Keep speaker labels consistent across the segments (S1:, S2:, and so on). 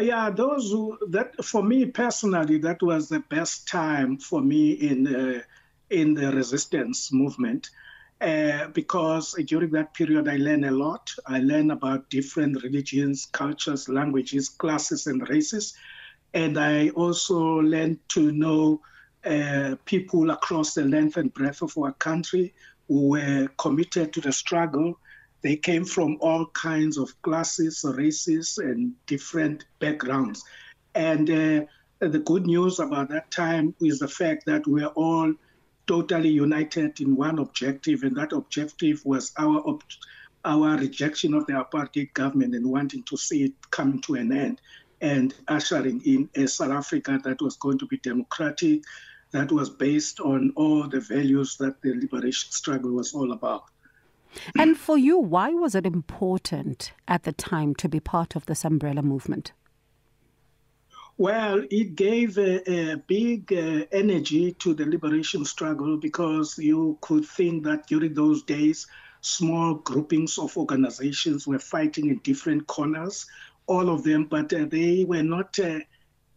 S1: yeah, those who, that for me personally, that was the best time for me in uh, in the resistance movement. Uh, because during that period, I learned a lot. I learned about different religions, cultures, languages, classes, and races. And I also learned to know uh, people across the length and breadth of our country who were committed to the struggle They came from all kinds of classes, races, and different backgrounds. And uh, the good news about that time is the fact that we're all totally united in one objective, and that objective was our ob- our rejection of the apartheid government and wanting to see it come to an end and ushering in a South Africa that was going to be democratic, that was based on all the values that the liberation struggle was all about.
S2: And for you, why was it important at the time to be part of this umbrella movement?
S1: Well, it gave a, a big uh, energy to the liberation struggle because you could think that during those days, small groupings of organizations were fighting in different corners, all of them, but uh, they were not uh,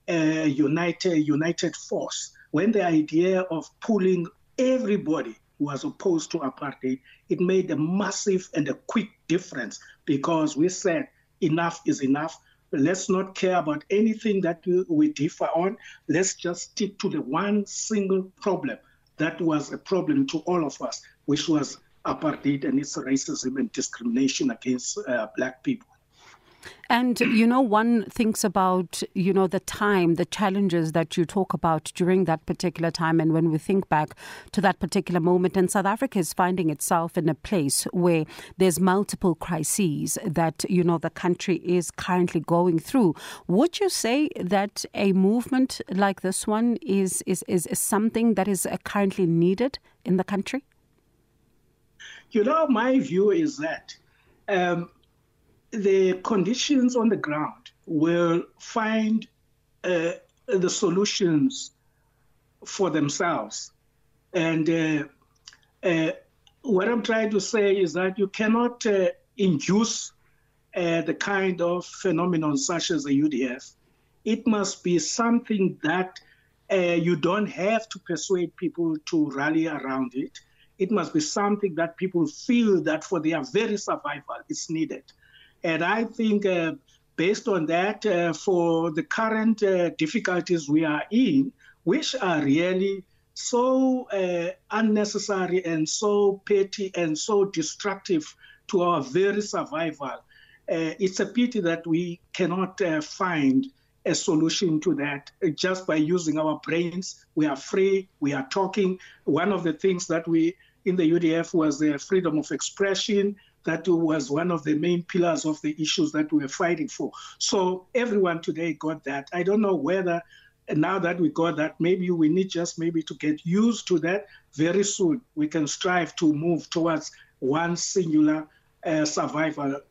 S1: a uh, united, united force. When the idea of pulling everybody was opposed to apartheid, it made a massive and a quick difference because we said enough is enough. Let's not care about anything that we, we differ on. Let's just stick to the one single problem that was a problem to all of us, which was apartheid and its racism and discrimination against uh, black people.
S2: And you know, one thinks about you know the time, the challenges that you talk about during that particular time, and when we think back to that particular moment, and South Africa is finding itself in a place where there's multiple crises that you know the country is currently going through. Would you say that a movement like this one is is is, is something that is uh, currently needed in the country?
S1: You know, my view is that. Um, the conditions on the ground will find uh, the solutions for themselves. And uh, uh, what I'm trying to say is that you cannot uh, induce uh, the kind of phenomenon such as the UDF. It must be something that uh, you don't have to persuade people to rally around it. It must be something that people feel that for their very survival is needed. And I think uh, based on that, uh, for the current uh, difficulties we are in, which are really so uh, unnecessary and so petty and so destructive to our very survival, uh, it's a pity that we cannot uh, find a solution to that just by using our brains. We are free, we are talking. One of the things that we in the UDF was the freedom of expression. that was one of the main pillars of the issues that we were fighting for. So everyone today got that. I don't know whether now that we got that, maybe we need just maybe to get used to that. Very soon, we can strive to move towards one singular uh, survival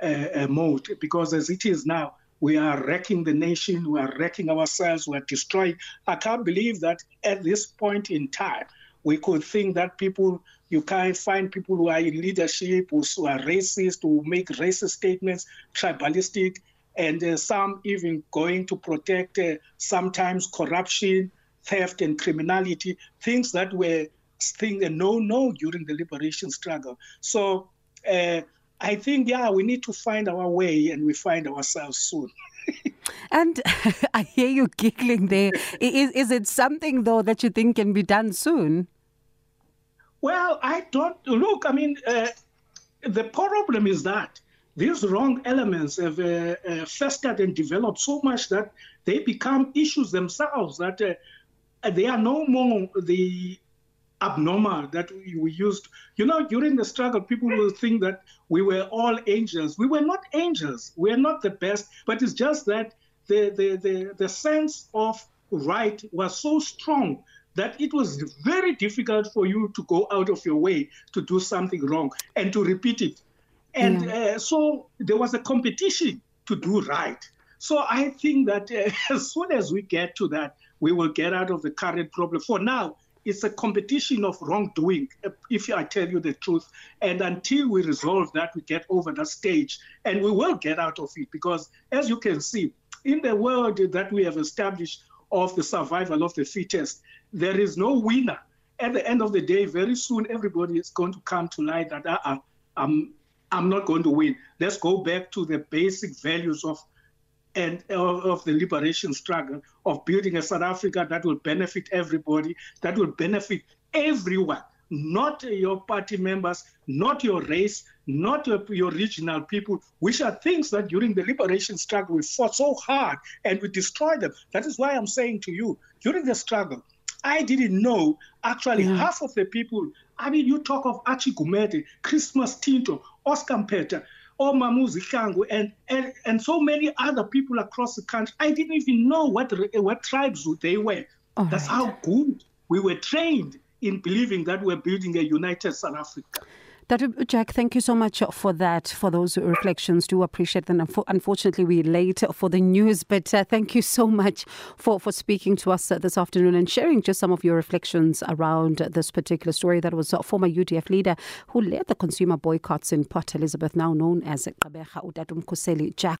S1: uh, uh, mode because as it is now, we are wrecking the nation, we are wrecking ourselves, we are destroying. I can't believe that at this point in time, we could think that people you can't find people who are in leadership who, who are racist who make racist statements tribalistic and uh, some even going to protect uh, sometimes corruption theft and criminality things that were thing a no no during the liberation struggle so uh, i think yeah we need to find our way and we find ourselves soon
S2: And I hear you giggling there. is is it something though that you think can be done soon?
S1: Well, I don't look. I mean, uh, the problem is that these wrong elements have uh, uh, festered and developed so much that they become issues themselves. That uh, they are no more the abnormal that we, we used. You know, during the struggle, people will think that we were all angels. We were not angels. We are not the best, but it's just that the, the, the, the sense of right was so strong that it was very difficult for you to go out of your way to do something wrong and to repeat it. And mm. uh, so there was a competition to do right. So I think that uh, as soon as we get to that, we will get out of the current problem. For now, it's a competition of wrongdoing, if I tell you the truth. And until we resolve that, we get over that stage and we will get out of it because, as you can see, in the world that we have established of the survival of the fittest, there is no winner. At the end of the day, very soon everybody is going to come to light that uh, uh, I'm, I'm not going to win. Let's go back to the basic values of and of the liberation struggle of building a South Africa that will benefit everybody, that will benefit everyone, not your party members, not your race, not your, your regional people, which are things that during the liberation struggle we fought so hard and we destroyed them. That is why I'm saying to you, during the struggle, I didn't know actually mm. half of the people. I mean, you talk of Archie Gumede, Christmas Tinto, Oscar Mpeta, Omamuzi Shangu and, and and so many other people across the country. I didn't even know what what tribes they were. All That's right. how good we were trained in believing that we're building a united South Africa.
S2: Dr. Jack, thank you so much for that, for those reflections. Do appreciate them. Unfortunately, we're late for the news, but uh, thank you so much for, for speaking to us uh, this afternoon and sharing just some of your reflections around this particular story that was a uh, former UDF leader who led the consumer boycotts in Port Elizabeth, now known as Qabeha Udatumkuseli Jack.